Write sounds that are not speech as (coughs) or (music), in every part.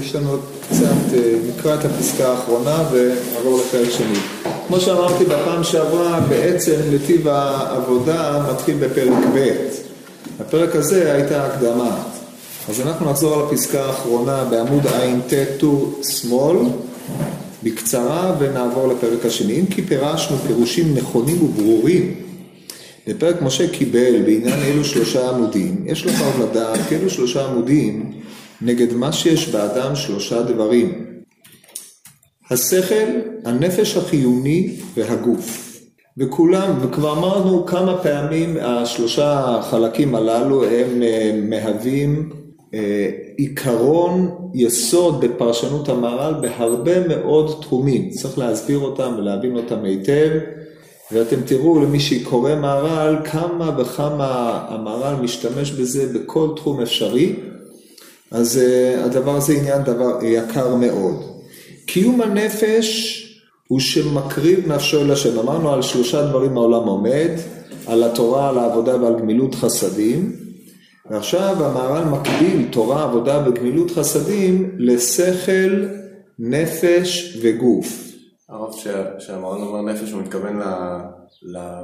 יש לנו עוד קצת, אה, נקרא את הפסקה האחרונה ונעבור לפרק שני. כמו שאמרתי בפעם שעברה, בעצם נתיב העבודה מתחיל בפרק ב'. הפרק הזה הייתה הקדמה. אז אנחנו נחזור על הפסקה האחרונה בעמוד ע"ט שמאל, בקצרה, ונעבור לפרק השני. אם כי פירשנו פירושים נכונים וברורים בפרק משה קיבל בעניין אלו שלושה עמודים, יש לך עוד לדעת כי אלו שלושה עמודים נגד מה שיש באדם שלושה דברים. השכל, הנפש החיוני והגוף. וכולם, וכבר אמרנו כמה פעמים השלושה חלקים הללו הם אה, מהווים אה, עיקרון יסוד בפרשנות המהר"ל בהרבה מאוד תחומים. צריך להסביר אותם ולהבין אותם היטב. ואתם תראו למי שקורא מהר"ל כמה וכמה המהר"ל משתמש בזה בכל תחום אפשרי, אז uh, הדבר הזה עניין דבר יקר מאוד. קיום הנפש הוא שמקריב נפשו אל השם. אמרנו על שלושה דברים העולם עומד, על התורה, על העבודה ועל גמילות חסדים, ועכשיו המהר"ל מקביל תורה, עבודה וגמילות חסדים לשכל, נפש וגוף. הרב שהמרן אומר נפש, הוא מתכוון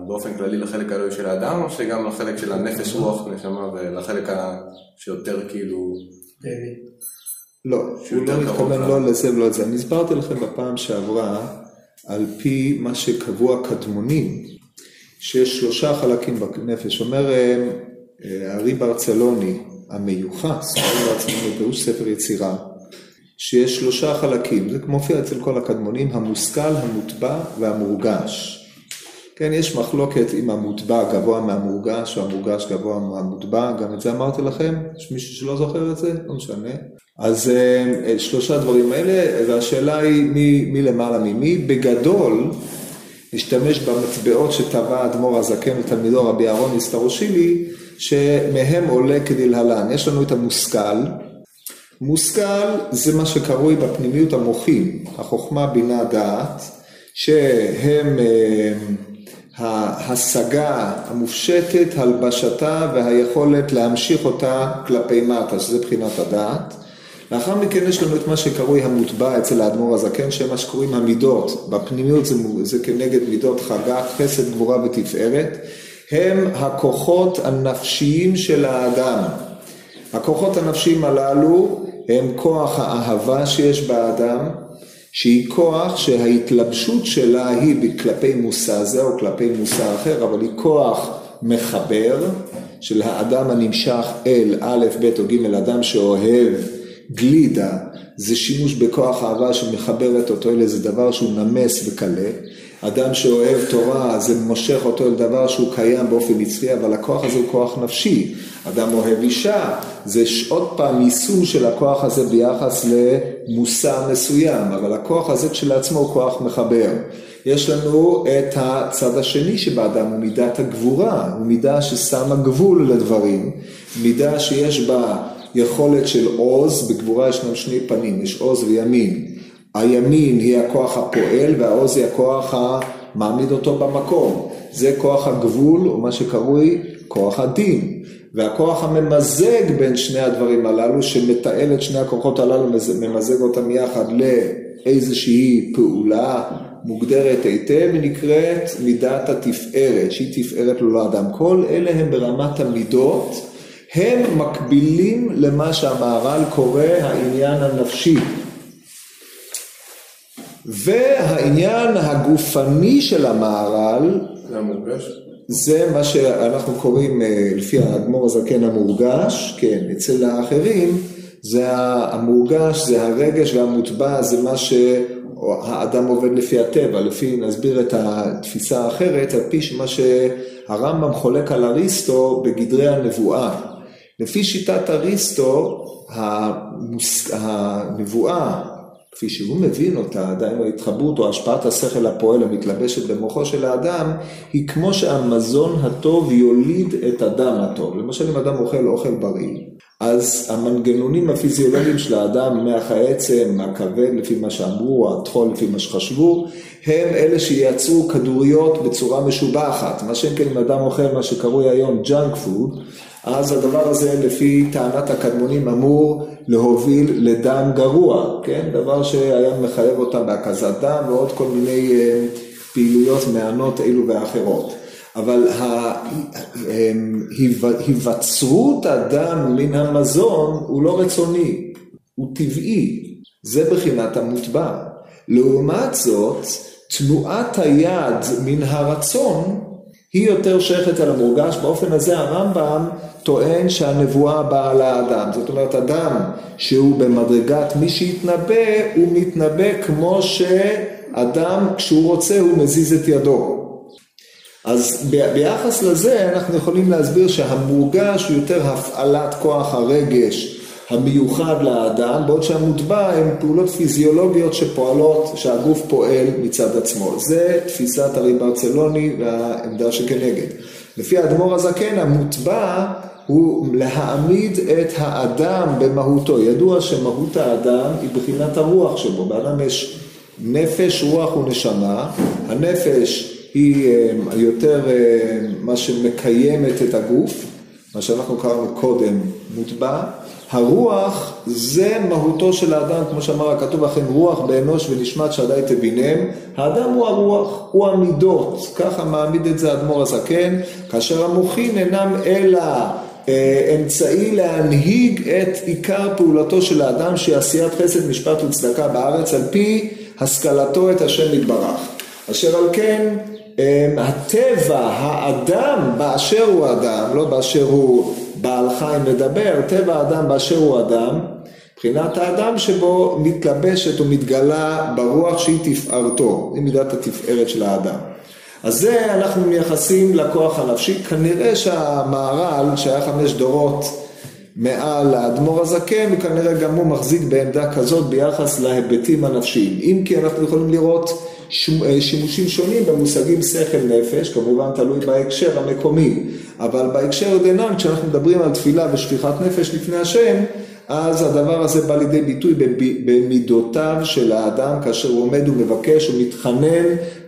באופן כללי לחלק הלוי של האדם, או שגם לחלק של הנפש, רוח, נשמה, ולחלק שיותר כאילו... לא, הוא לא מתכוון לא לזה ולא לזה. אני הסברתי לכם בפעם שעברה, על פי מה שקבעו הקדמונים, שיש שלושה חלקים בנפש. אומר אה, הארי ברצלוני, המיוחס, הארי ברצלוני, פירוש ספר יצירה, שיש שלושה חלקים, זה מופיע אצל כל הקדמונים, המושכל, המוטבע והמורגש. כן, יש מחלוקת אם המוטבע גבוה מהמורגש או המורגש גבוה מהמוטבע, גם את זה אמרתי לכם, יש מישהו שלא זוכר את זה? לא משנה. אז אה, שלושה דברים האלה, והשאלה היא מי, מי למעלה ממי. בגדול, נשתמש במטבעות שטבע האדמו"ר הזקן ותלמידו רבי אהרון נסתרושילי, שמהם עולה כדלהלן. יש לנו את המושכל, מושכל זה מה שקרוי בפנימיות המוחים, החוכמה, בינה, דעת, שהם אה, ההשגה המופשטת, הלבשתה והיכולת להמשיך אותה כלפי מטה, שזה בחינת הדעת. לאחר מכן יש לנו את מה שקרוי המוטבע אצל האדמו"ר הזקן, שהם מה שקוראים המידות. בפנימיות זה, זה כנגד מידות חגת, חסד, גבורה ותפארת. הם הכוחות הנפשיים של האדם. הכוחות הנפשיים הללו הם כוח האהבה שיש באדם, שהיא כוח שההתלבשות שלה היא כלפי מושא זה או כלפי מושא אחר, אבל היא כוח מחבר של האדם הנמשך אל א', ב' או ג', אדם שאוהב גלידה, זה שימוש בכוח אהבה שמחברת אותו אל איזה דבר שהוא נמס וקלה. אדם שאוהב תורה, זה מושך אותו אל דבר שהוא קיים באופן נצחי, אבל הכוח הזה הוא כוח נפשי. אדם אוהב אישה, זה עוד פעם יישום של הכוח הזה ביחס למושא מסוים, אבל הכוח הזה כשלעצמו הוא כוח מחבר. יש לנו את הצד השני שבאדם, הוא מידת הגבורה, הוא מידה ששמה גבול לדברים, מידה שיש בה יכולת של עוז, בגבורה ישנם שני פנים, יש עוז וימין. הימין היא הכוח הפועל והעוז היא הכוח המעמיד אותו במקום. זה כוח הגבול, או מה שקרוי כוח הדין. והכוח הממזג בין שני הדברים הללו, שמתעל את שני הכוחות הללו, ממזג אותם יחד לאיזושהי פעולה מוגדרת היטב, היא נקראת מידת התפארת, שהיא תפארת לו לאדם. כל אלה הם ברמת המידות, הם מקבילים למה שהמהר"ל קורא העניין הנפשי. והעניין הגופני של המהר"ל, זה מה שאנחנו קוראים אה, לפי האדמו"ר הזקן המורגש, כן, אצל האחרים זה המורגש, זה הרגש והמוטבע, זה מה שהאדם עובד לפי הטבע, לפי, נסביר את התפיסה האחרת, על פי מה שהרמב"ם חולק על אריסטו בגדרי הנבואה. לפי שיטת אריסטו, המוס... הנבואה כפי שהוא מבין אותה, עדיין ההתחברות או השפעת השכל הפועל המתלבשת במוחו של האדם, היא כמו שהמזון הטוב יוליד את הדם הטוב. למשל אם אדם אוכל אוכל בריא, אז המנגנונים הפיזיולוגיים של האדם, מח העצם, הכבד לפי מה שאמרו, הטחול לפי מה שחשבו, הם אלה שייצרו כדוריות בצורה משובחת. מה שאם כן אם אדם אוכל מה שקרוי היום junk food, אז הדבר הזה לפי טענת הקדמונים אמור להוביל לדם גרוע, כן? דבר שהיה מחייב אותם בהקזת דם ועוד כל מיני אה, פעילויות מענות אלו ואחרות. אבל היווצרות הדם מן המזון הוא לא רצוני, הוא טבעי, זה בחינת המוטבע. לעומת זאת, תנועת היד מן הרצון היא יותר שייכת על המורגש, באופן הזה הרמב"ם טוען שהנבואה באה לאדם. זאת אומרת, אדם שהוא במדרגת מי שיתנבא, הוא מתנבא כמו שאדם, כשהוא רוצה, הוא מזיז את ידו. אז ביחס לזה אנחנו יכולים להסביר שהמורגש הוא יותר הפעלת כוח הרגש המיוחד לאדם, בעוד שהמוטבע הן פעולות פיזיולוגיות שפועלות, שהגוף פועל מצד עצמו. זה תפיסת הרי ברצלוני והעמדה שכנגד. לפי האדמו"ר הזקן, המוטבע הוא להעמיד את האדם במהותו. ידוע שמהות האדם היא בחינת הרוח שבו. באדם יש נפש, רוח ונשמה. הנפש היא אה, יותר אה, מה שמקיימת את הגוף, מה שאנחנו קראנו קודם מוטבע. הרוח זה מהותו של האדם, כמו שאמר הכתוב לכם, רוח באנוש ונשמת שדי תבינם. האדם הוא הרוח, הוא המידות, ככה מעמיד את זה אדמו"ר הזקן, כאשר המוחין אינם אלא אמצעי להנהיג את עיקר פעולתו של האדם שהיא עשיית חסד, משפט וצדקה בארץ על פי השכלתו את השם יתברך. אשר על כן אמ, הטבע, האדם באשר הוא אדם, לא באשר הוא בעל חיים לדבר, טבע האדם באשר הוא אדם, מבחינת האדם שבו מתלבשת ומתגלה ברוח שהיא תפארתו, היא מידת התפארת של האדם. אז זה אנחנו מייחסים לכוח הנפשי, כנראה שהמהר"ל שהיה חמש דורות מעל האדמו"ר הזקן, כנראה גם הוא מחזיק בעמדה כזאת ביחס להיבטים הנפשיים. אם כי אנחנו יכולים לראות אה, שימושים שונים במושגים שכל נפש, כמובן תלוי בהקשר המקומי, אבל בהקשר דנן, כשאנחנו מדברים על תפילה ושפיכת נפש לפני השם, אז הדבר הזה בא לידי ביטוי במידותיו של האדם כאשר הוא עומד ומבקש ומתחנן,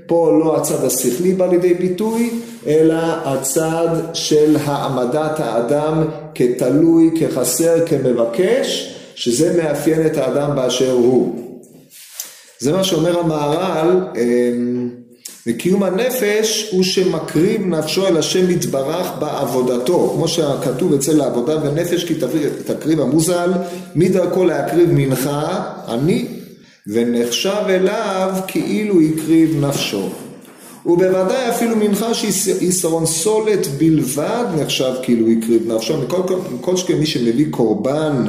פה לא הצד השכלי בא לידי ביטוי, אלא הצד של העמדת האדם כתלוי, כחסר, כמבקש, שזה מאפיין את האדם באשר הוא. זה מה שאומר המהר"ל, אמ, וקיום הנפש הוא שמקריב נפשו אל השם יתברך בעבודתו, כמו שכתוב אצל העבודה ונפש כי תקריב המוזל, מדרכו להקריב מנחה, אני, ונחשב אליו כאילו הקריב נפשו. ובוודאי אפילו מנחה שיסרון סולת בלבד נחשב כאילו הקריב נפשו, מכל שכן מי שמביא קורבן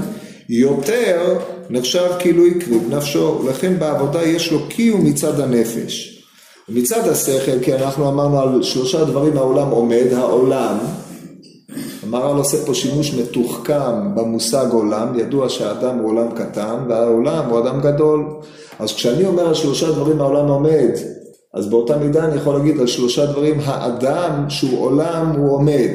יותר נחשב כאילו הקריב נפשו, ולכן בעבודה יש לו קיום מצד הנפש. מצד השכל, כי אנחנו אמרנו על שלושה דברים העולם עומד, העולם, המהר"ל עושה פה שימוש מתוחכם במושג עולם, ידוע שהאדם הוא עולם קטן והעולם הוא אדם גדול. אז כשאני אומר על שלושה דברים העולם עומד, אז באותה מידה אני יכול להגיד על שלושה דברים האדם שהוא עולם הוא עומד.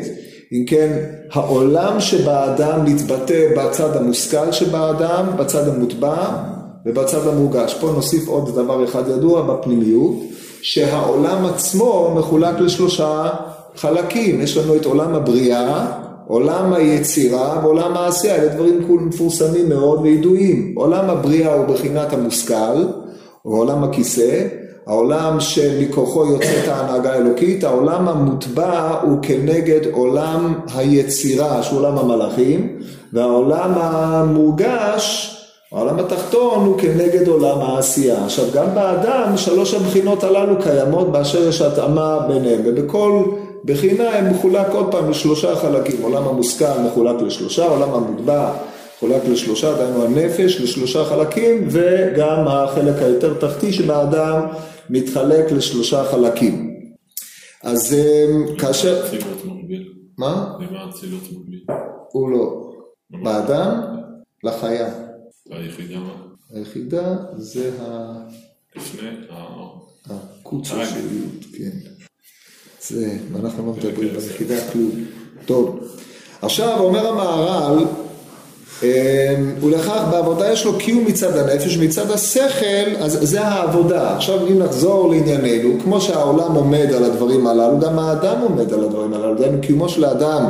אם כן, העולם שבאדם מתבטא בצד המושכל שבאדם, בצד המוטבע ובצד המורגש. פה נוסיף עוד דבר אחד ידוע בפנימיות, שהעולם עצמו מחולק לשלושה חלקים. יש לנו את עולם הבריאה, עולם היצירה ועולם העשייה, אלה דברים מפורסמים מאוד וידועים. עולם הבריאה הוא בחינת המושכל, או עולם הכיסא, העולם שמכוחו יוצאת ההנהגה האלוקית, העולם המוטבע הוא כנגד עולם היצירה, שהוא עולם המלאכים, והעולם המורגש, העולם התחתון הוא כנגד עולם העשייה. עכשיו גם באדם שלוש הבחינות הללו קיימות באשר יש התאמה ביניהם, ובכל בחינה הם מחולק עוד פעם לשלושה חלקים, עולם המושכל מחולק לשלושה, עולם המוטבע מחולק לשלושה, דהיינו הנפש לשלושה חלקים, וגם החלק היותר תחתי שבאדם מתחלק לשלושה חלקים. אז אמ, כאשר... מה? למה אצילות מקביל? הוא לא. באדם? לחיה. היחידה מה? היחידה זה ה... לפני ה... הקוצו של כן. זה, ואנחנו לא מדברים ביחידה כלום. טוב. עכשיו אומר המהר"ל אמ, ולכך בעבודה יש לו קיום מצד הנפש, מצד השכל, אז זה העבודה. עכשיו אם נחזור לענייננו, כמו שהעולם עומד על הדברים הללו, גם האדם עומד על הדברים הללו, דהיינו קיומו של האדם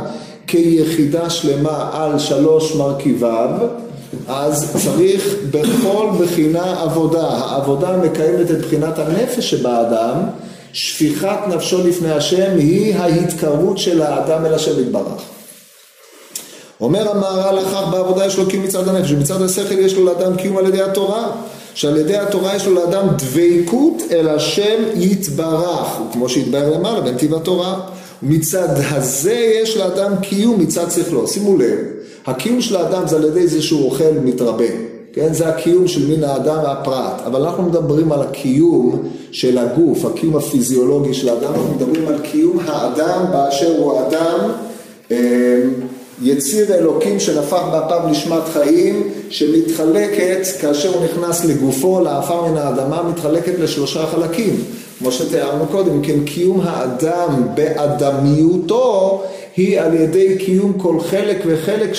כיחידה שלמה על שלוש מרכיביו, אז צריך בכל בחינה עבודה. העבודה מקיימת את בחינת הנפש שבאדם, שפיכת נפשו לפני השם היא ההתקרבות של האדם אל השם יתברך. אומר המהר"ל לכך בעבודה יש לו קיום מצד הנפש, ומצד השכל יש לו לאדם קיום על ידי התורה, שעל ידי התורה יש לו לאדם דבקות אל השם יתברך, כמו שהתבהר למעלה בנתיב התורה. מצד הזה יש לאדם קיום מצד שכלו. שימו לב, הקיום של האדם זה על ידי זה שהוא אוכל מתרבה. כן, זה הקיום של מין האדם והפרט, אבל אנחנו מדברים על הקיום של הגוף, הקיום הפיזיולוגי של האדם, אנחנו מדברים על קיום האדם באשר הוא אדם אה, יציר אלוקים שנפח באפיו נשמת חיים, שמתחלקת, כאשר הוא נכנס לגופו, לעפר מן האדמה, מתחלקת לשלושה חלקים. כמו שתיארנו קודם, כן קיום האדם באדמיותו היא על ידי קיום כל חלק וחלק,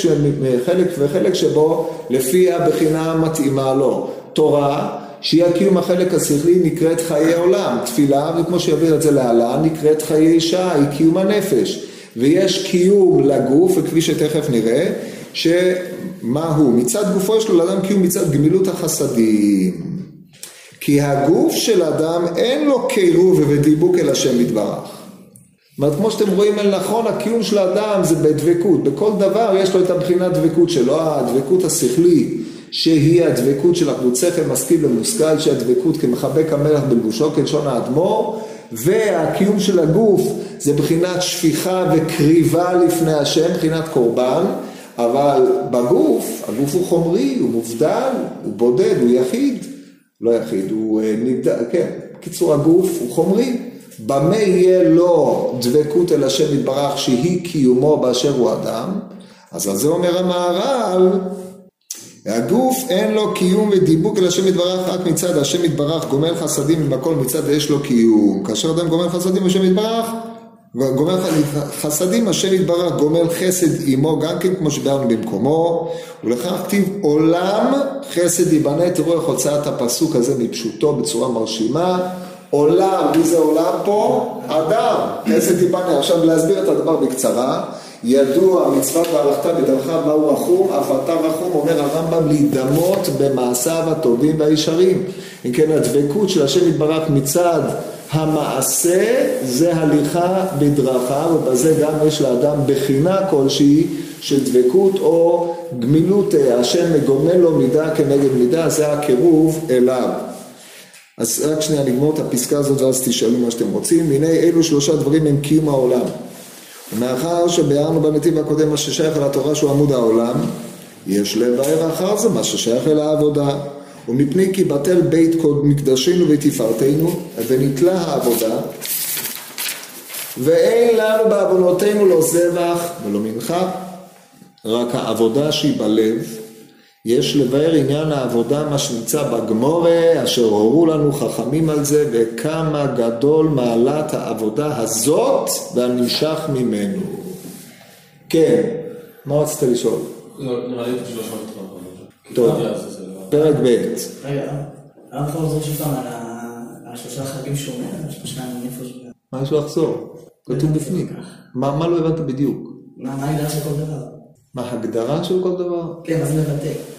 חלק וחלק שבו לפי הבחינה המתאימה לו. תורה, שהיא הקיום החלק השכלי, נקראת חיי עולם. תפילה, וכמו שיביא את זה להלן, נקראת חיי אישה, היא קיום הנפש. ויש קיום לגוף, וכפי שתכף נראה, שמה הוא? מצד גופו יש לו לאדם קיום מצד גמילות החסדים. כי הגוף של אדם אין לו קירוב ודיבוק אל השם יתברך. אומרת, כמו שאתם רואים אל נכון, הקיום של האדם זה בדבקות. בכל דבר יש לו את הבחינת דבקות שלו, הדבקות השכלית, שהיא הדבקות של שכל, משכיל ומושכל, שהיא הדבקות כמחבק המלך בלבושו, כלשון האדמו"ר, והקיום של הגוף זה בחינת שפיכה וקריבה לפני השם, בחינת קורבן, אבל בגוף, הגוף הוא חומרי, הוא מובדל, הוא בודד, הוא יחיד. לא יחיד, הוא אה, נבדל, כן, קיצור הגוף הוא חומרי. במה יהיה לו דבקות אל השם יתברך שהיא קיומו באשר הוא אדם? אז על זה אומר המהר"ל, הגוף אין לו קיום ודיבוק אל השם יתברך רק מצד השם יתברך גומל חסדים עם הכל מצד יש לו קיום. כאשר אדם גומל חסדים השם יתברך גומל חסדים השם יתברך גומל חסד עמו גם כן כמו שביארנו במקומו ולכך כתיב עולם חסד ייבנה תראו איך הוצאת הפסוק הזה מפשוטו בצורה מרשימה עולם, מי זה עולם פה? אדם, חסד ייבנה עכשיו להסביר את הדבר בקצרה ידוע מצווה והלכת בדרך מהו רחום, אף אתה רחום, אומר הרמב"ם להידמות במעשיו הטובים והישרים. אם כן הדבקות של השם יתברך מצד המעשה זה הליכה בדרכיו, ובזה גם יש לאדם בחינה כלשהי של דבקות או גמילות, השם מגומל לו מידה כנגד מידה, זה הקירוב אליו. אז רק שנייה נגמור את הפסקה הזאת ואז תשאלו מה שאתם רוצים. הנה אלו שלושה דברים הם קיום העולם. ומאחר שביארנו בנתיב הקודם מה ששייך אל התורה שהוא עמוד העולם, יש לבאר אחר זה מה ששייך אל העבודה. ומפני כי בטל בית מקדשנו ותפארתנו, ונתלה העבודה, ואין לנו בעוונותינו לא זבח ולא מנחה, רק העבודה שהיא בלב. יש לבאר עניין העבודה, מה שנמצא בגמורה, אשר הורו לנו חכמים על זה, וכמה גדול מעלת העבודה הזאת והנמשך ממנו. כן, מה רצית לשאול? לא, נראה לי פשוט לא טוב. פרק ב'. רגע, יכול לחזור שוב פעם על השלושה חלקים שהוא אומר, שלושה נפש. מה יש לחזור? כתוב בפנים. מה מה לא הבנת בדיוק? מה מה ההגדרה של כל דבר? מה ההגדרה של כל דבר? כן, מה זה מבטא?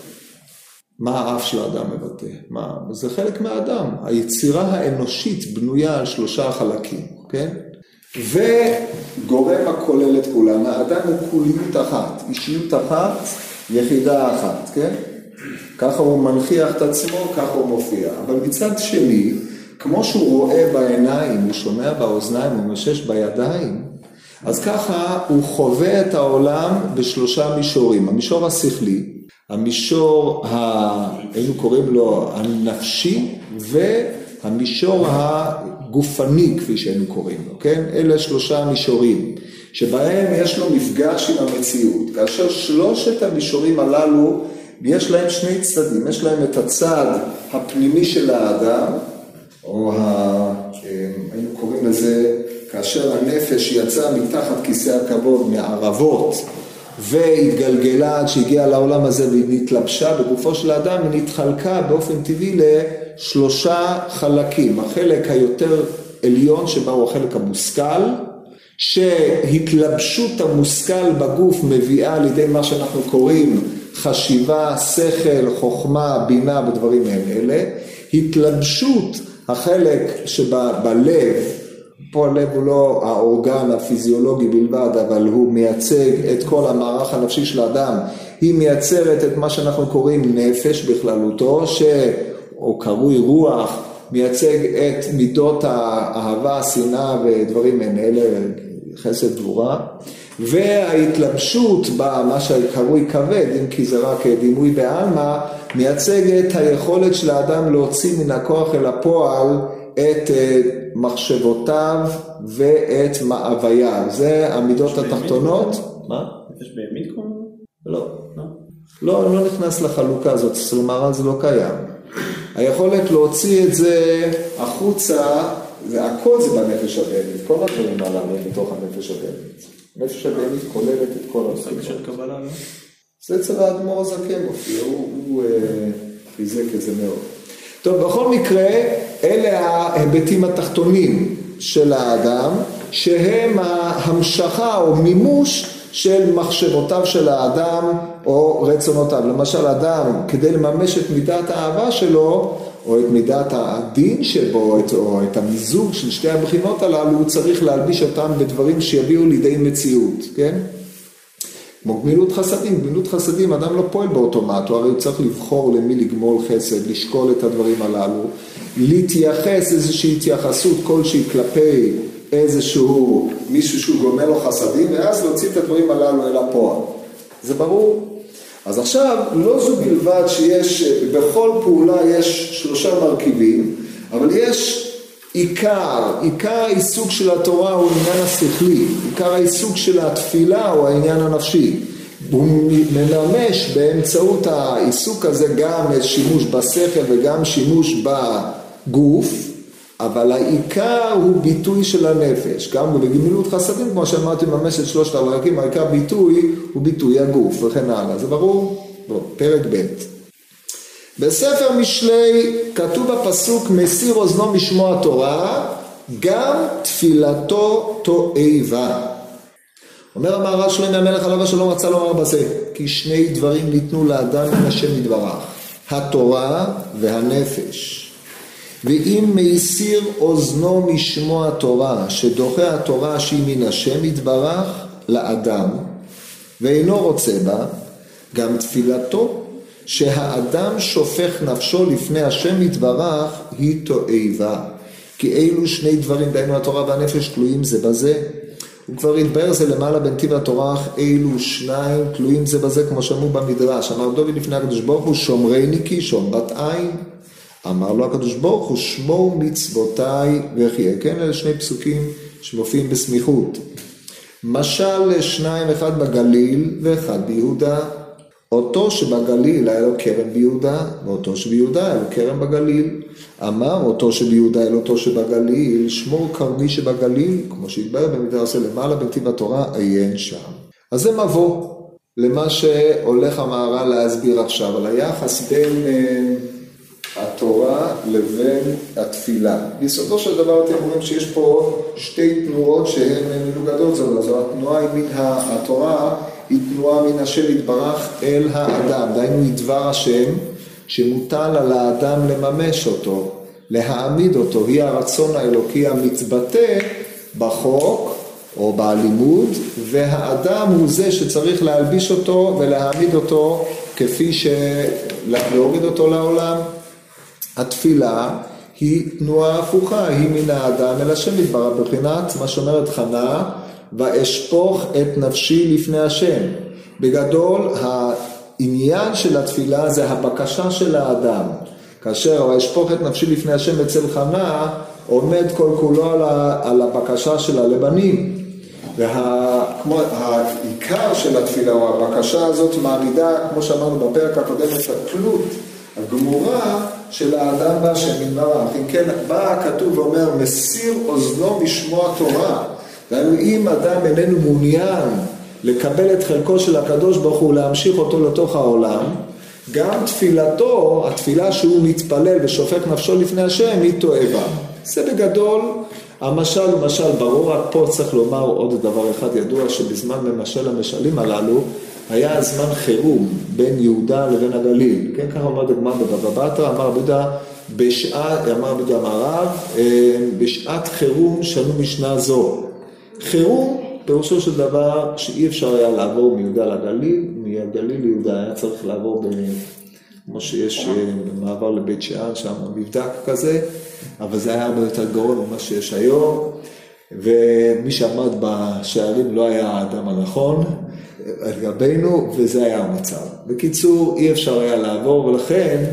מה האף של האדם מבטא? מה? זה חלק מהאדם. היצירה האנושית בנויה על שלושה חלקים, כן? וגורם הכולל את כולם. האדם הוא כוליות אחת, אישיות אחת, יחידה אחת, כן? ככה הוא מנכיח את עצמו, ככה הוא מופיע. אבל מצד שני, כמו שהוא רואה בעיניים, הוא שומע באוזניים, הוא משש בידיים, אז ככה הוא חווה את העולם בשלושה מישורים. המישור השכלי, המישור, ה... היינו קוראים לו הנפשי, והמישור הגופני, כפי שהיינו קוראים לו, כן? אלה שלושה מישורים, שבהם יש לו מפגש עם המציאות. כאשר שלושת המישורים הללו יש להם שני צדדים, יש להם את הצד הפנימי של האדם, או ה... אה, היינו קוראים לזה, כאשר הנפש יצאה מתחת כיסא הכבוד מערבות והתגלגלה עד שהגיעה לעולם הזה והיא נתלבשה בגופו של האדם, היא נתחלקה באופן טבעי לשלושה חלקים. החלק היותר עליון שבה הוא החלק המושכל, שהתלבשות המושכל בגוף מביאה לידי מה שאנחנו קוראים חשיבה, שכל, חוכמה, בינה ודברים מעין אלה, התלבשות החלק שבלב, פה הלב הוא לא האורגן הפיזיולוגי בלבד, אבל הוא מייצג את כל המערך הנפשי של האדם, היא מייצרת את מה שאנחנו קוראים נפש בכללותו, ש... או קרוי רוח, מייצג את מידות האהבה, השנאה ודברים מעין אלה, חסד גבורה. וההתלבשות במה שקרוי כבד, אם כי זה רק דימוי בעלמא, מייצג את היכולת של האדם להוציא מן הכוח אל הפועל את אה, מחשבותיו ואת מאווייו. זה המידות התחתונות. מה? נפש בהמית קוראים לא. לא, אני לא נכנס לחלוקה הזאת, אצל מהר"ל זה לא קיים. היכולת להוציא את זה החוצה, זה הכל זה בנפש הבהמית, כל הדברים הללו בתוך הנפש הבהמית. הנפש הבהמית כוללת את כל מושג של. קבלה, לא? זה אצל האדמו"ר הזקן מופיע, הוא, הוא אה, חיזק את זה מאוד. טוב, בכל מקרה, אלה ההיבטים התחתונים של האדם, שהם ההמשכה או מימוש של מחשבותיו של האדם או רצונותיו. למשל, אדם, כדי לממש את מידת האהבה שלו, או את מידת הדין שבו, את, או את המיזוג של שתי הבחינות הללו, הוא צריך להלביש אותם בדברים שיביאו לידי מציאות, כן? כמו גמילות חסדים, גמילות חסדים, אדם לא פועל באוטומט, הוא הרי צריך לבחור למי לגמול חסד, לשקול את הדברים הללו, להתייחס איזושהי התייחסות כלשהי כלפי איזשהו מישהו שהוא גומל לו חסדים, ואז להוציא את הדברים הללו אל הפועל. זה ברור? אז עכשיו, לא זו בלבד שיש, בכל פעולה יש שלושה מרכיבים, אבל יש עיקר, עיקר העיסוק של התורה הוא העניין השכלי, עיקר העיסוק של התפילה הוא העניין הנפשי. הוא מממש באמצעות העיסוק הזה גם שימוש בשכל וגם שימוש בגוף, אבל העיקר הוא ביטוי של הנפש. גם בגמילות חסדים, כמו שאמרתי, ממש את שלושת הרקים, העיקר ביטוי הוא ביטוי הגוף וכן הלאה. זה ברור? בוא, פרק ב'. בספר משלי כתוב בפסוק מסיר אוזנו משמוע תורה, גם תפילתו תועבה. אומר המהר"ל שלמה המלך עליו השלום רצה לומר בזה, כי שני דברים ניתנו לאדם מן השם יתברך, התורה והנפש. ואם מסיר אוזנו משמוע תורה, שדוחה התורה שהיא מן השם יתברך לאדם, ואינו רוצה בה, גם תפילתו שהאדם שופך נפשו לפני השם יתברך היא תועבה. כי אלו שני דברים, דהיינו התורה והנפש, תלויים זה בזה. הוא כבר התבהר זה למעלה בנתיב התורה, אלו שניים תלויים זה בזה, כמו שאמרו במדרש. אמר דוד לפני הקדוש ברוך הוא, שומרני כי שום בת עין. אמר לו הקדוש ברוך הוא, שמור מצוותיי וחיה. כן, אלה שני פסוקים שמופיעים בסמיכות. משל שניים, אחד בגליל ואחד ביהודה. אותו שבגליל היה לו כרם ביהודה, ואותו שביהודה היה לו כרם בגליל. אמר אותו שביהודה אל אותו שבגליל, שמור כרמי שבגליל, כמו שהתברר במדרש למעלה בנתיב התורה, עיין שם. אז זה מבוא למה שהולך המהר"ל להסביר עכשיו, על היחס בין uh, התורה לבין התפילה. ביסודו של דבר אתם רואים שיש פה שתי תנועות שהן מנוגדות זו לזו, התנועה היא מן התורה היא תנועה מן השם יתברך אל האדם, דהיינו היא דבר השם שמוטל על האדם לממש אותו, להעמיד אותו, היא הרצון האלוקי המתבטא בחוק או בלימוד, והאדם הוא זה שצריך להלביש אותו ולהעמיד אותו כפי ש... להוריד אותו לעולם. התפילה היא תנועה הפוכה, היא מן האדם אל השם יתברך, בבחינת מה שאומרת חנה ואשפוך את נפשי לפני השם. בגדול, העניין של התפילה זה הבקשה של האדם. כאשר ואשפוך את נפשי לפני השם אצל חנה, עומד כל כולו על, ה, על הבקשה שלה לבנים. והעיקר של התפילה, או הבקשה הזאת, מעמידה, כמו שאמרנו בפרק הקודם, את התלות הגמורה של האדם בהשם יתברך. אם כן, בא הכתוב ואומר, מסיר אוזנו משמוע תורה. דהיינו, אם אדם איננו מעוניין לקבל את חלקו של הקדוש ברוך הוא, להמשיך אותו לתוך העולם, גם תפילתו, התפילה שהוא מתפלל ושופך נפשו לפני השם, היא תועבה. זה בגדול המשל, למשל, ברור, רק פה צריך לומר עוד דבר אחד ידוע, שבזמן למשל המשלים הללו, היה זמן חירום בין יהודה לבין הגליל, כן, ככה אומר הגמרא בבבא בתרא, אמר רבי יהודה, בשעת, אמר רבי יהודה המערב, אה, בשעת חירום שנו משנה זו. חירום, פירושו של דבר שאי אפשר היה לעבור מיהודה לגליל, מהגליל ליהודה היה צריך לעבור ב... כמו שיש אה, במעבר לבית שאן, שם מבדק כזה, אבל זה היה הרבה יותר גרוע ממה שיש היום, ומי שעמד בשערים לא היה האדם הנכון על גבינו, וזה היה המצב. בקיצור, אי אפשר היה לעבור, ולכן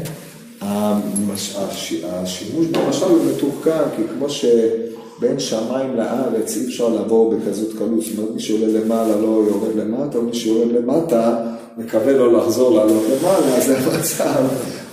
המש... השימוש במשל הוא מתוחכם, כי כמו שבין שמיים לארץ אי אפשר לעבור בכזאת קלות, זאת אומרת מי שעולה למעלה לא יורד למטה, או מי שיורד למטה מקווה לא לחזור לעלות למעלה, זה המצב,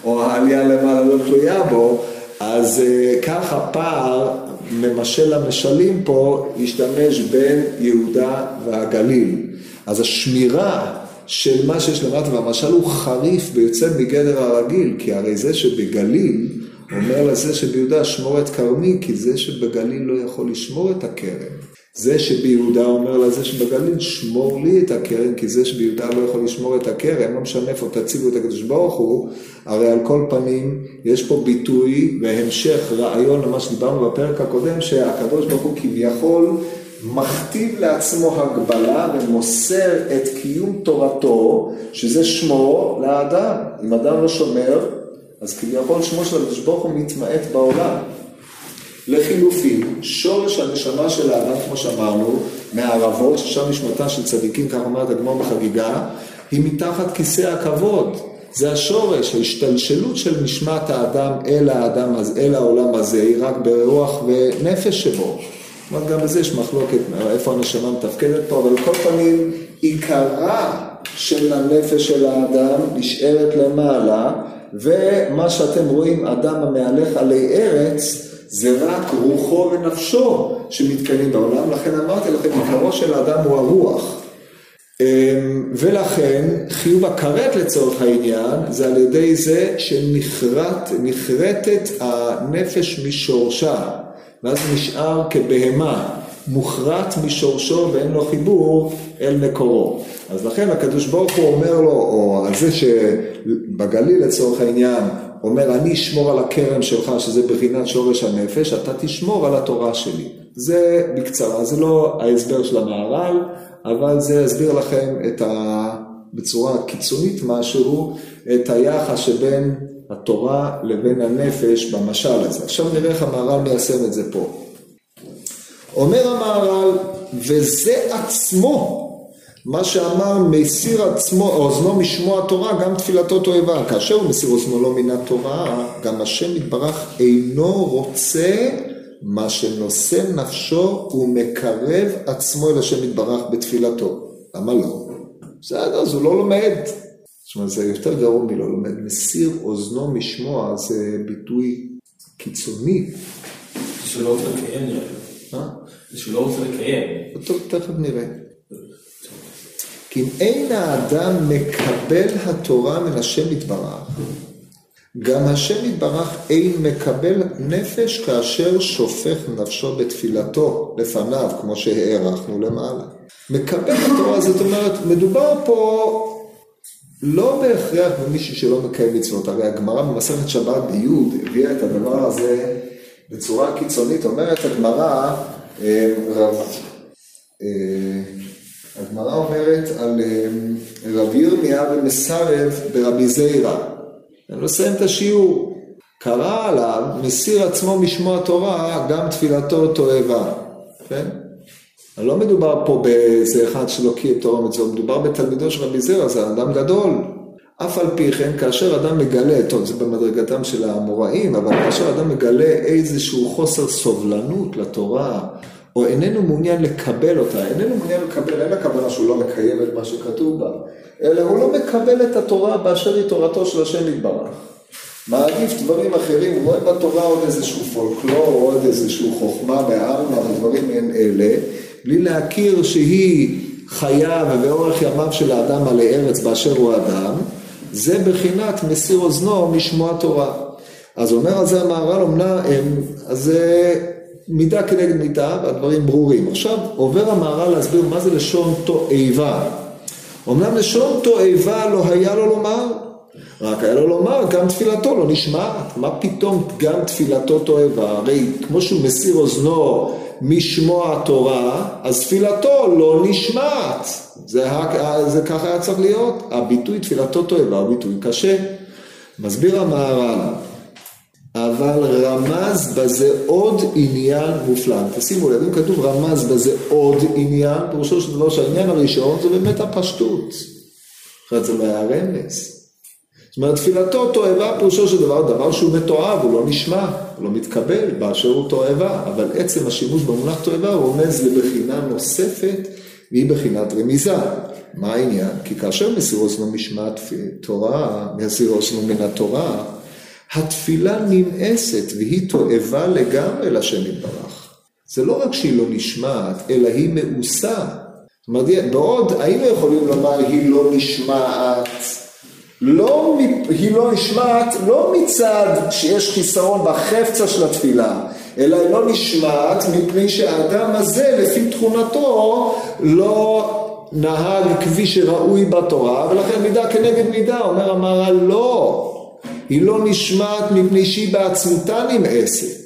או העלייה למעלה לא תלויה בו, אז אה, ככה פער ממשל המשלים פה השתמש בין יהודה והגליל. אז השמירה של מה שיש למטה, והמשל הוא חריף ויוצא מגדר הרגיל, כי הרי זה שבגליל אומר לזה שביהודה שמור את כרמי, כי זה שבגליל לא יכול לשמור את הכרם. זה שביהודה אומר לזה שבגליל שמור לי את הכרם, כי זה שביהודה לא יכול לשמור את הכרם, לא משנה איפה תציגו את הקדוש ברוך הוא, הרי על כל פנים יש פה ביטוי והמשך רעיון למה שדיברנו בפרק הקודם, שהקדוש ברוך הוא כביכול מכתיב לעצמו הגבלה ומוסר את קיום תורתו, שזה שמו לאדם. אם אדם לא שומר, אז כביכול שמו של הקדוש ברוך הוא מתמעט בעולם. לחילופין, שורש הנשמה של האדם, כמו שאמרנו, מהערבות, ששם נשמתה של צדיקים, כך אומרת הגמור בחגיגה, היא מתחת כיסא הכבוד. זה השורש, ההשתלשלות של נשמת האדם אל האדם, אל העולם הזה, היא רק ברוח ונפש שבו. זאת אומרת, גם בזה יש מחלוקת איפה הנשמה מתפקדת פה, אבל על כל פנים, עיקרה של הנפש של האדם נשארת למעלה, ומה שאתם רואים, אדם המהלך עלי ארץ, זה רק רוחו ונפשו שמתקיימים בעולם, לכן אמרתי לכם, עיקרו של האדם הוא הרוח. אמ, ולכן חיוב הכרת לצורך העניין זה על ידי זה שנחרטת הנפש משורשה ואז נשאר כבהמה, מוחרט משורשו ואין לו חיבור אל מקורו. אז לכן הקדוש ברוך הוא אומר לו, או על זה שבגליל לצורך העניין, אומר אני אשמור על הכרם שלך שזה בחינת שורש הנפש, אתה תשמור על התורה שלי. זה בקצרה, זה לא ההסבר של המהר"ל, אבל זה יסביר לכם את ה... בצורה קיצונית משהו, את היחס שבין התורה לבין הנפש במשל הזה. עכשיו נראה איך המהר"ל מיישם את זה פה. אומר המהר"ל, וזה עצמו, מה שאמר מסיר עצמו, אוזנו משמוע התורה, גם תפילתו תועבה. כאשר הוא מסיר אוזנו לא מן התורה, גם השם יתברך אינו רוצה מה שנושא נפשו ומקרב עצמו אל השם יתברך בתפילתו. למה לא? בסדר, אז הוא לא לומד. זאת אומרת, זה יותר גרוע מלא לומד. מסיר אוזנו משמוע זה ביטוי קיצוני. זה שלא רוצה לקיים נראה לי. אה? זה שלא רוצה לקיים. טוב, תכף נראה. כי אם אין האדם מקבל התורה מן השם יתברך, גם השם יתברך אין מקבל נפש כאשר שופך נפשו בתפילתו לפניו, כמו שהערכנו למעלה. מקבל התורה, זאת אומרת, מדובר פה לא בהכרח במישהו שלא מקיים מצוות, הרי הגמרא במסכת שבת ביוד הביאה את הדבר הזה בצורה קיצונית, אומרת הגמרא, רב, אה, הגמרא אומרת על אה, רב ירמיה ומסרב ברבי זיירא, אני לא אסיים את השיעור, קרא עליו, מסיר עצמו משמוע תורה, גם תפילתו תועבה, כן? לא מדובר פה באיזה אחד שלא קיים תורה ומצוות, מדובר בתלמידו של רבי זרע, זה אדם גדול. אף על פי כן, כאשר אדם מגלה, טוב, זה במדרגתם של האמוראים, אבל כאשר אדם מגלה איזשהו חוסר סובלנות לתורה, או איננו מעוניין לקבל אותה, איננו מעוניין לקבל, אין הכוונה שהוא לא מקיים את מה שכתוב בה, אלא הוא לא מקבל את התורה באשר היא תורתו של השם יתברך. מעדיף דברים אחרים, הוא רואה בתורה עוד איזשהו פולקלור, עוד איזשהו חוכמה בעלמא ודברים מעין אלה, בלי להכיר שהיא חיה ובאורך ימיו של האדם עלי ארץ באשר הוא אדם, זה בחינת מסיר אוזנו משמוע תורה. אז אומר על זה המהר"ל, אמנם, זה מידה כנגד מידה והדברים ברורים. עכשיו עובר המהר"ל להסביר מה זה לשון תועבה. אמנם לשון תועבה לא היה לו לומר, רק היה לו לומר, גם תפילתו לא נשמעת. מה פתאום גם תפילתו תועבה? הרי כמו שהוא מסיר אוזנו משמוע התורה, אז תפילתו לא נשמעת. זה, זה ככה היה צריך להיות. הביטוי תפילתו תועבה הוא ביטוי קשה. מסביר המהר"ל, אבל רמז בזה עוד עניין מופלא. תשימו לב, אם כתוב רמז בזה עוד עניין, פירושו של דבר שהעניין הראשון זה באמת הפשטות. אחרת זה לא היה רמז. זאת אומרת, תפילתו תועבה פירושו של דבר, דבר שהוא מתועב, הוא לא נשמע, לא מתקבל באשר הוא תועבה, אבל עצם השימוש במונח תועבה רומז לבחינה נוספת, והיא בחינת רמיזה. מה העניין? כי כאשר מסיר אוזנו משמעת תורה, מסיר אוזנו מן התורה, התפילה נמאסת והיא תועבה לגמרי לשם יתברך. זה לא רק שהיא לא נשמעת, אלא היא מאוסה. זאת אומרת, בעוד היינו יכולים לומר היא לא נשמעת, לא, היא לא נשמעת לא מצד שיש חיסרון בחפצה של התפילה, אלא היא לא נשמעת מפני שהאדם הזה לפי תכונתו לא נהג כפי שראוי בתורה, ולכן מידה כנגד מידה, אומר המהר"ל לא, היא לא נשמעת מפני שהיא בעצמותה נמאסת.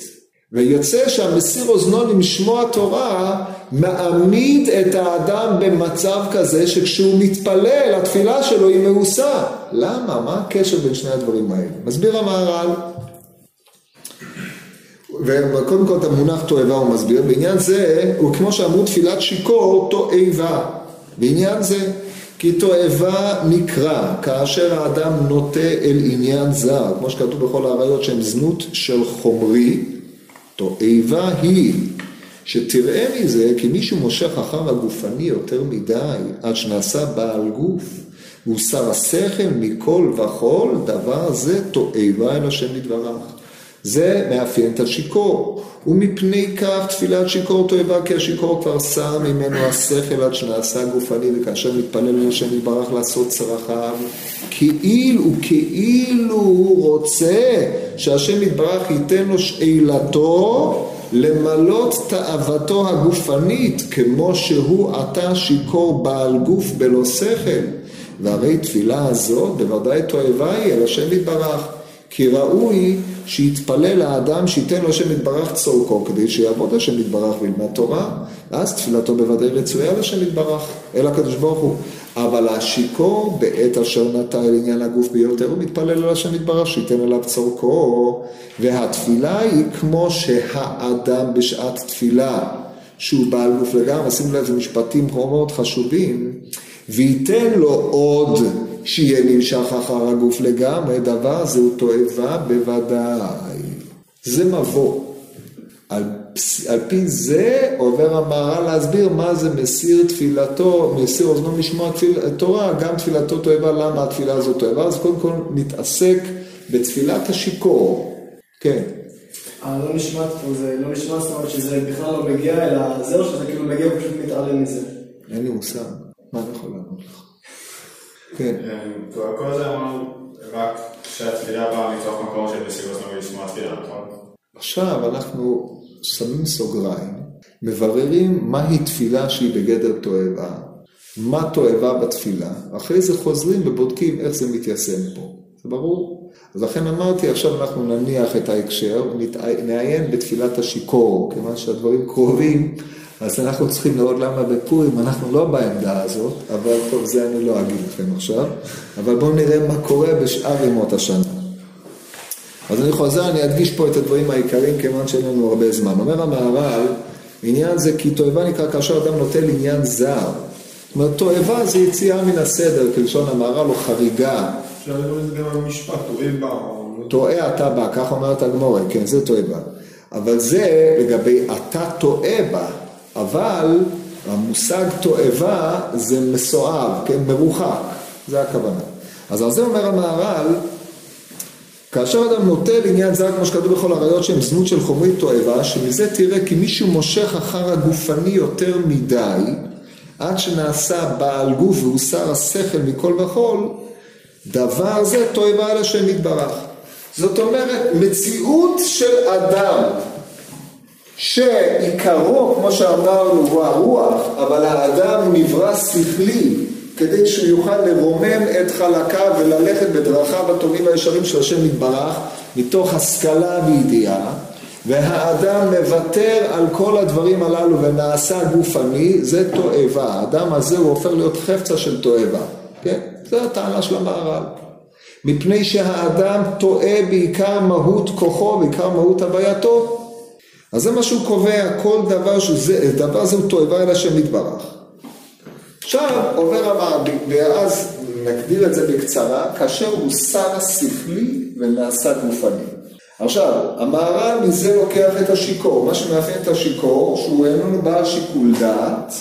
ויוצא שהמסיר אוזנו למשמוע תורה מעמיד את האדם במצב כזה שכשהוא מתפלל התפילה שלו היא מאוסה. למה? מה הקשר בין שני הדברים האלה? מסביר המהר"ל וקודם כל את המונח תועבה הוא מסביר, בעניין זה הוא כמו שאמרו תפילת שיכור תועבה, בעניין זה כי תועבה נקרא כאשר האדם נוטה אל עניין זר, כמו שכתוב בכל האריות שהם זנות של חומרי, תועבה היא שתראה מזה כי מישהו מושך אחר הגופני יותר מדי עד שנעשה בעל גוף והוסר השכל מכל וכל דבר זה תועבה אל השם יתברך זה מאפיין את השיכור. ומפני כך תפילת שיכור תועבה כי השיכור כבר סר ממנו השכל עד שנעשה גופני וכאשר מתפלל על השם יתברך לעשות צרכיו כאילו וכאילו הוא רוצה שהשם יתברך ייתן לו שאלתו למלות תאוותו הגופנית כמו שהוא עתה שיכור בעל גוף בלא שכל והרי תפילה הזאת בוודאי תועבה היא על השם יתברך כי ראוי שיתפלל האדם שייתן לו השם יתברך צורכו כדי שיעבוד השם יתברך וילמד תורה ואז תפילתו בוודאי רצויה לשם יתברך אל הקדוש ברוך הוא. אבל השיכור בעת אשר נטע אל עניין הגוף ביותר הוא מתפלל על השם יתברך שייתן אליו צורכו והתפילה היא כמו שהאדם בשעת תפילה שהוא בעל גוף לגמרי, שימו לב, משפטים מאוד חשובים וייתן לו עוד שיהיה נמשך אחר הגוף לגמרי, דבר זה הוא תועבה בוודאי. זה מבוא. על, על פי זה עובר המהר"ל להסביר מה זה מסיר תפילתו, מסיר אוזנו לשמוע תפיל, תורה, גם תפילתו תועבה, למה התפילה הזאת תועבה? אז קודם כל נתעסק בתפילת השיכור. כן. הלא נשמעת פה זה לא נשמע, זאת אומרת שזה בכלל לא מגיע, אלא זהו שזה כאילו מגיע ופשוט מתעלם מזה. אין לי מושג. מה אני יכול לענות לך? כן. כל זה אמרנו רק שהתפילה באה מתוך מקום של מסירות לא לשמוע תפילה, נכון? עכשיו אנחנו שמים סוגריים, מבררים מהי תפילה שהיא בגדר תועבה, מה תועבה בתפילה, אחרי זה חוזרים ובודקים איך זה מתיישם פה. זה ברור? אז לכן אמרתי, עכשיו אנחנו נניח את ההקשר, נעיין בתפילת השיכור, כיוון שהדברים קרובים אז אנחנו צריכים לראות למה בפורים אנחנו לא בעמדה הזאת, אבל טוב, זה אני לא אגיד לכם עכשיו, אבל בואו נראה מה קורה בשאר ימות השנה. אז אני חוזר, אני אדגיש פה את הדברים העיקריים, כיוון שאין לנו הרבה זמן. אומר המהר"ל, עניין זה כי תועבה נקרא כאשר אדם נוטה לעניין זר. זאת אומרת, תועבה זה יציאה מן הסדר, כלשון המהר"ל, או חריגה. אפשר לראות את זה גם במשפט, טועה בה. לא- טועה אתה בה, כך אומרת הגמורה, כן, זה תועבה. אבל זה לגבי אתה טועה בה. אבל המושג תועבה זה מסואב, כן, מרוחק, זה הכוונה. אז על זה אומר המהר"ל, כאשר אדם נוטה לעניין זה, כמו שכתוב בכל הראיות שהם זנות של חומרי תועבה, שמזה תראה כי מישהו מושך אחר הגופני יותר מדי, עד שנעשה בעל גוף והוסר השכל מכל וכול, דבר זה תועבה על השם יתברך. זאת אומרת, מציאות של אדם שעיקרו, כמו שאמרנו, הוא הרוח, אבל האדם נברא שכלי, כדי שהוא יוכל לרומם את חלקיו וללכת בדרכיו הטובים והישרים של השם יתברך, מתוך השכלה וידיעה, והאדם מוותר על כל הדברים הללו ונעשה גופני, זה תועבה. האדם הזה הוא הופך להיות חפצה של תועבה. כן? זו הטענה של המהר"ל. מפני שהאדם טועה בעיקר מהות כוחו, בעיקר מהות הווייתו. אז זה מה שהוא קובע, כל דבר שזה, דבר זה הוא תועבה אל השם יתברך. עכשיו עובר המעביד, ואז נגדיר את זה בקצרה, כאשר הוא שר שכלי ונעשה גופני. עכשיו, המהר"ל מזה לוקח את השיכור, מה שמאפיין את השיכור, שהוא איננו בעל שיקול דעת,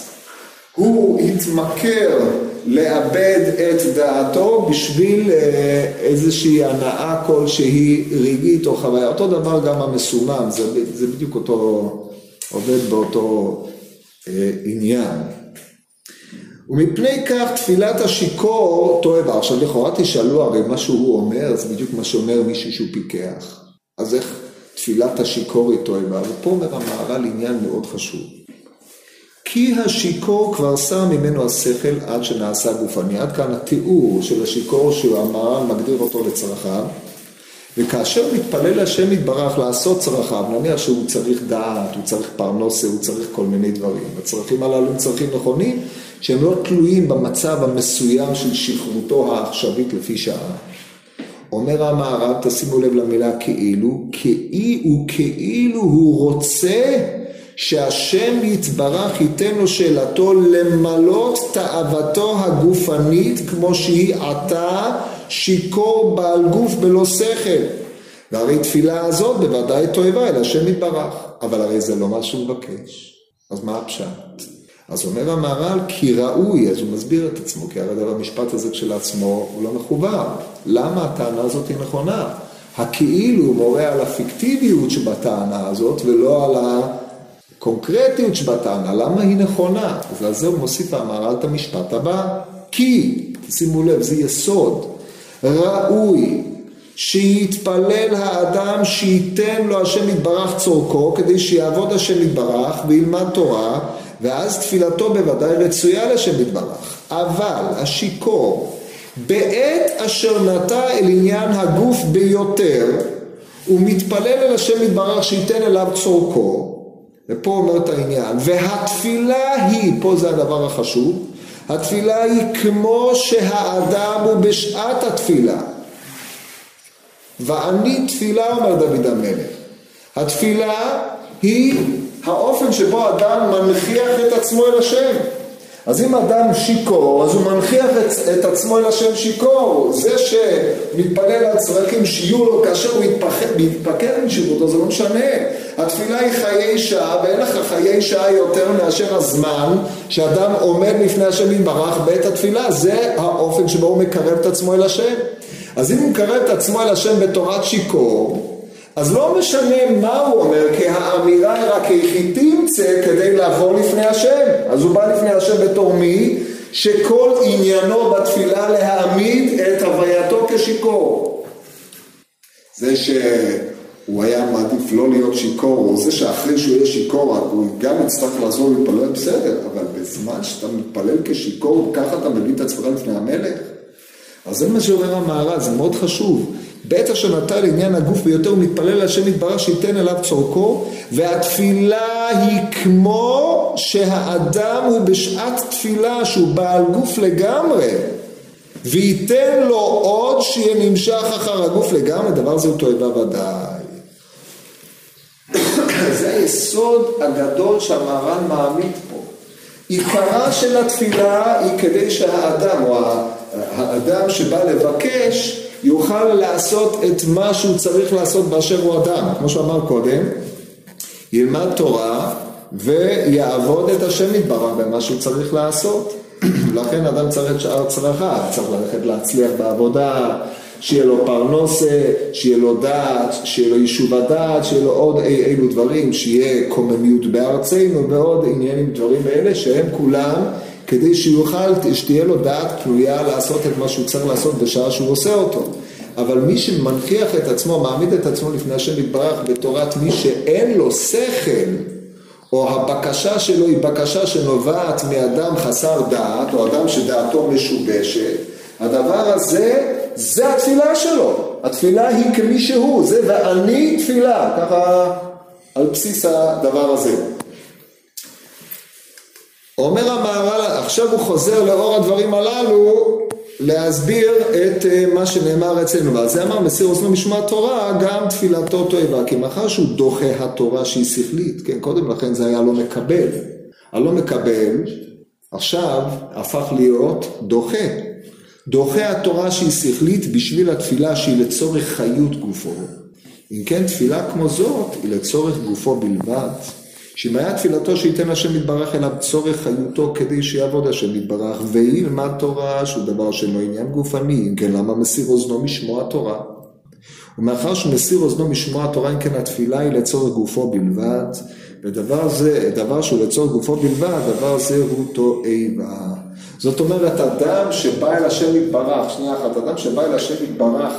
הוא התמכר לאבד את דעתו בשביל אה, איזושהי הנאה כלשהי רגעית או חוויה. אותו דבר גם המסומם, זה, זה בדיוק אותו, עובד באותו אה, עניין. ומפני כך תפילת השיכור תועבה. עכשיו לכאורה תשאלו, הרי מה שהוא אומר זה בדיוק מה שאומר מישהו שהוא פיקח. אז איך תפילת השיכור היא תועבה? ופה אומר המהר"ל עניין מאוד חשוב. כי השיכור כבר שם ממנו השכל עד שנעשה גופני. עד כאן התיאור של השיכור שהמהר"ל מגדיר אותו לצרכיו. וכאשר מתפלל השם יתברך לעשות צרכיו, נניח שהוא צריך דעת, הוא צריך פרנסה, הוא צריך כל מיני דברים. הצרכים הללו הם צרכים נכונים, שהם לא תלויים במצב המסוים של שכרותו העכשווית לפי שעה. אומר המערב, תשימו לב למילה כאילו, כאי וכאילו הוא רוצה שהשם יתברך ייתן לו שאלתו למלות תאוותו הגופנית כמו שהיא עתה שיכור בעל גוף בלא שכל. והרי תפילה הזאת בוודאי תועבה אל השם יתברך, אבל הרי זה לא מה שהוא מבקש. אז מה הפשט? אז אומר המהר"ל כי ראוי, אז הוא מסביר את עצמו, כי הרי המשפט הזה כשלעצמו הוא לא מחובר. למה הטענה הזאת היא נכונה? הכאילו מורה על הפיקטיביות שבטענה הזאת ולא על הקונקרטיות שבטענה. למה היא נכונה? אז על זה הוא מוסיף המהר"ל את המשפט הבא. כי, שימו לב, זה יסוד. ראוי שיתפלל האדם שייתן לו השם יתברך צורכו כדי שיעבוד השם יתברך וילמד תורה ואז תפילתו בוודאי רצויה לשם יתברך. אבל השיכור בעת אשר נטע אל עניין הגוף ביותר הוא מתפלל אל השם יתברך שייתן אליו צורכו ופה אומר את העניין והתפילה היא, פה זה הדבר החשוב התפילה היא כמו שהאדם הוא בשעת התפילה ואני תפילה אומר דוד המלך התפילה היא האופן שבו אדם מנכיח את עצמו אל השם. אז אם אדם שיכור, אז הוא מנכיח את, את עצמו אל השם שיכור. זה שמתפלל על צרכים שיהיו לו כאשר הוא מתפקד עם שירותו, זה לא משנה. התפילה היא חיי שעה, ואין לך חיי שעה יותר מאשר הזמן שאדם עומד לפני השם יתברך בעת התפילה. זה האופן שבו הוא מקרב את עצמו אל השם. אז אם הוא מקרב את עצמו אל השם בתורת שיכור, אז לא משנה מה הוא אומר, כי האמירה היא רק איך תמצא כדי לעבור לפני השם. אז הוא בא לפני השם בתור מי? שכל עניינו בתפילה להעמיד את הווייתו כשיכור. זה שהוא היה מעדיף לא להיות שיכור, או זה שאחרי שהוא יהיה שיכור, הוא גם יצטרך לעזור להתפלל בסדר, אבל בזמן שאתה מתפלל כשיכור, ככה אתה מביא את עצמך לפני המלך? אז זה מה שאומר המהר"ל, זה מאוד חשוב. בעת אשר נטע לעניין הגוף ביותר הוא מתפלל להשם יתברך שייתן אליו צורכו והתפילה היא כמו שהאדם הוא בשעת תפילה שהוא בעל גוף לגמרי וייתן לו עוד שיהיה נמשך אחר הגוף לגמרי דבר זה הוא תועבה ודאי (coughs) זה היסוד הגדול שהמהר"ן מעמיד פה. עיקרה של התפילה היא כדי שהאדם או האדם שבא לבקש יוכל לעשות את מה שהוא צריך לעשות באשר הוא אדם, כמו שאמר קודם, ילמד תורה ויעבוד את השם יתברך במה שהוא צריך לעשות. (clears throat) לכן אדם צריך את שאר צרכיו, צריך ללכת להצליח בעבודה, שיהיה לו פרנוסה, שיהיה לו דעת, שיהיה לו יישוב הדעת, שיהיה לו עוד אי אילו דברים, שיהיה קוממיות בארצנו ועוד עניינים דברים האלה שהם כולם כדי שיוכל, שתהיה לו דעת פנויה לעשות את מה שהוא צריך לעשות בשעה שהוא עושה אותו. אבל מי שמנכיח את עצמו, מעמיד את עצמו לפני השם יתברך בתורת מי שאין לו שכל, או הבקשה שלו היא בקשה שנובעת מאדם חסר דעת, או אדם שדעתו משובשת, הדבר הזה, זה התפילה שלו. התפילה היא כמי שהוא, זה ואני תפילה, ככה על בסיס הדבר הזה. אומר המהר"ל, עכשיו הוא חוזר לאור הדברים הללו להסביר את אה, מה שנאמר אצלנו, ועל זה אמר מסיר אוזנו משמע תורה, גם תפילתו תועבה, כי מאחר שהוא דוחה התורה שהיא שכלית, כן, קודם לכן זה היה לא מקבל, הלא מקבל עכשיו הפך להיות דוחה, דוחה התורה שהיא שכלית בשביל התפילה שהיא לצורך חיות גופו, אם כן תפילה כמו זאת היא לצורך גופו בלבד, שאם היה תפילתו שייתן השם יתברך אליו צורך חיותו כדי שיעבוד השם יתברך וילמד תורה שהוא דבר שאינו עניין גופני, אם כן למה מסיר אוזנו משמוע תורה? ומאחר שמסיר אוזנו משמוע תורה אם כן התפילה היא לצורך גופו בלבד ודבר זה, דבר שהוא לצורך גופו בלבד, דבר זה הוא תועבה. זאת אומרת אדם שבא אל השם יתברך, שנייה אחת, אדם שבא אל השם יתברך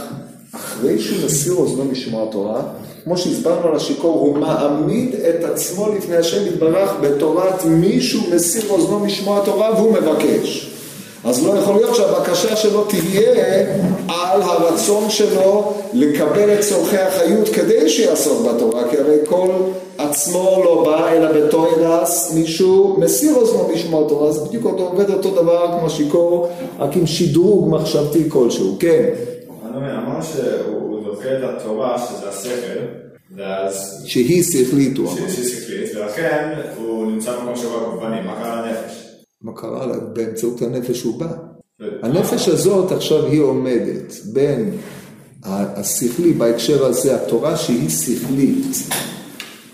אחרי שהוא מסיר אוזנו משמוע תורה כמו שהסברנו על השיכור, הוא מעמיד את עצמו לפני השם יתברך בתורת מישהו מסיר אוזנו משמוע תורה והוא מבקש. אז לא יכול להיות שהבקשה שלו תהיה על הרצון שלו לקבל את צורכי החיות כדי שיעסוק בתורה, כי הרי כל עצמו לא בא אלא בתוירס מישהו מסיר אוזנו משמוע תורה, אז בדיוק אותו עובד אותו דבר כמו שיכור, רק עם שדרוג מחשבתי כלשהו, כן. אמרנו שהוא דוחה את התורה, שזה השכל, ואז... שהיא שכלית, הוא אמר. שהיא שכלית, ולכן הוא נמצא במקום שבו הגופני, מה קרה לנפש? מה קרה? באמצעות הנפש הוא בא. הנפש הזאת עכשיו היא עומדת בין השכלי בהקשר הזה, התורה שהיא שכלית,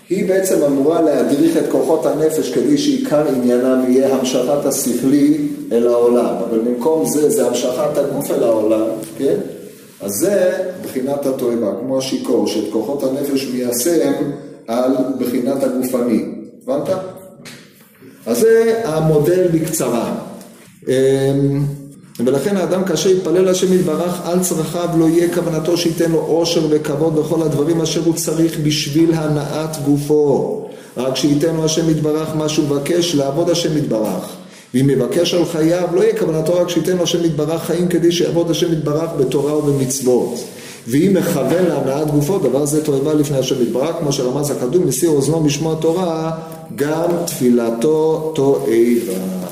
היא בעצם אמורה להדריך את כוחות הנפש כדי שעיקר עניינם יהיה המשכת השכלי אל העולם, אבל במקום זה, זה המשכת הגוף אל העולם, כן? אז זה בחינת התועבה, כמו השיכור, שאת כוחות הנפש מיישם על בחינת הגופני. הבנת? אז זה המודל בקצרה. אמ, ולכן האדם כאשר יתפלל השם יתברך על צרכיו לא יהיה כוונתו שייתן לו עושר וכבוד וכל הדברים אשר הוא צריך בשביל הנעת גופו. רק שייתן לו השם יתברך מה שהוא מבקש לעבוד השם יתברך. ואם יבקש על חייו, לא יהיה כוונתו רק שייתן השם יתברך חיים כדי שיעבוד השם יתברך בתורה ובמצוות. ואם מכוון להנעת גופו, דבר זה תועבה לפני השם יתברך, כמו שרמז הקדום, מסיר אוזנו משמוע תורה, גם תפילתו תועבה.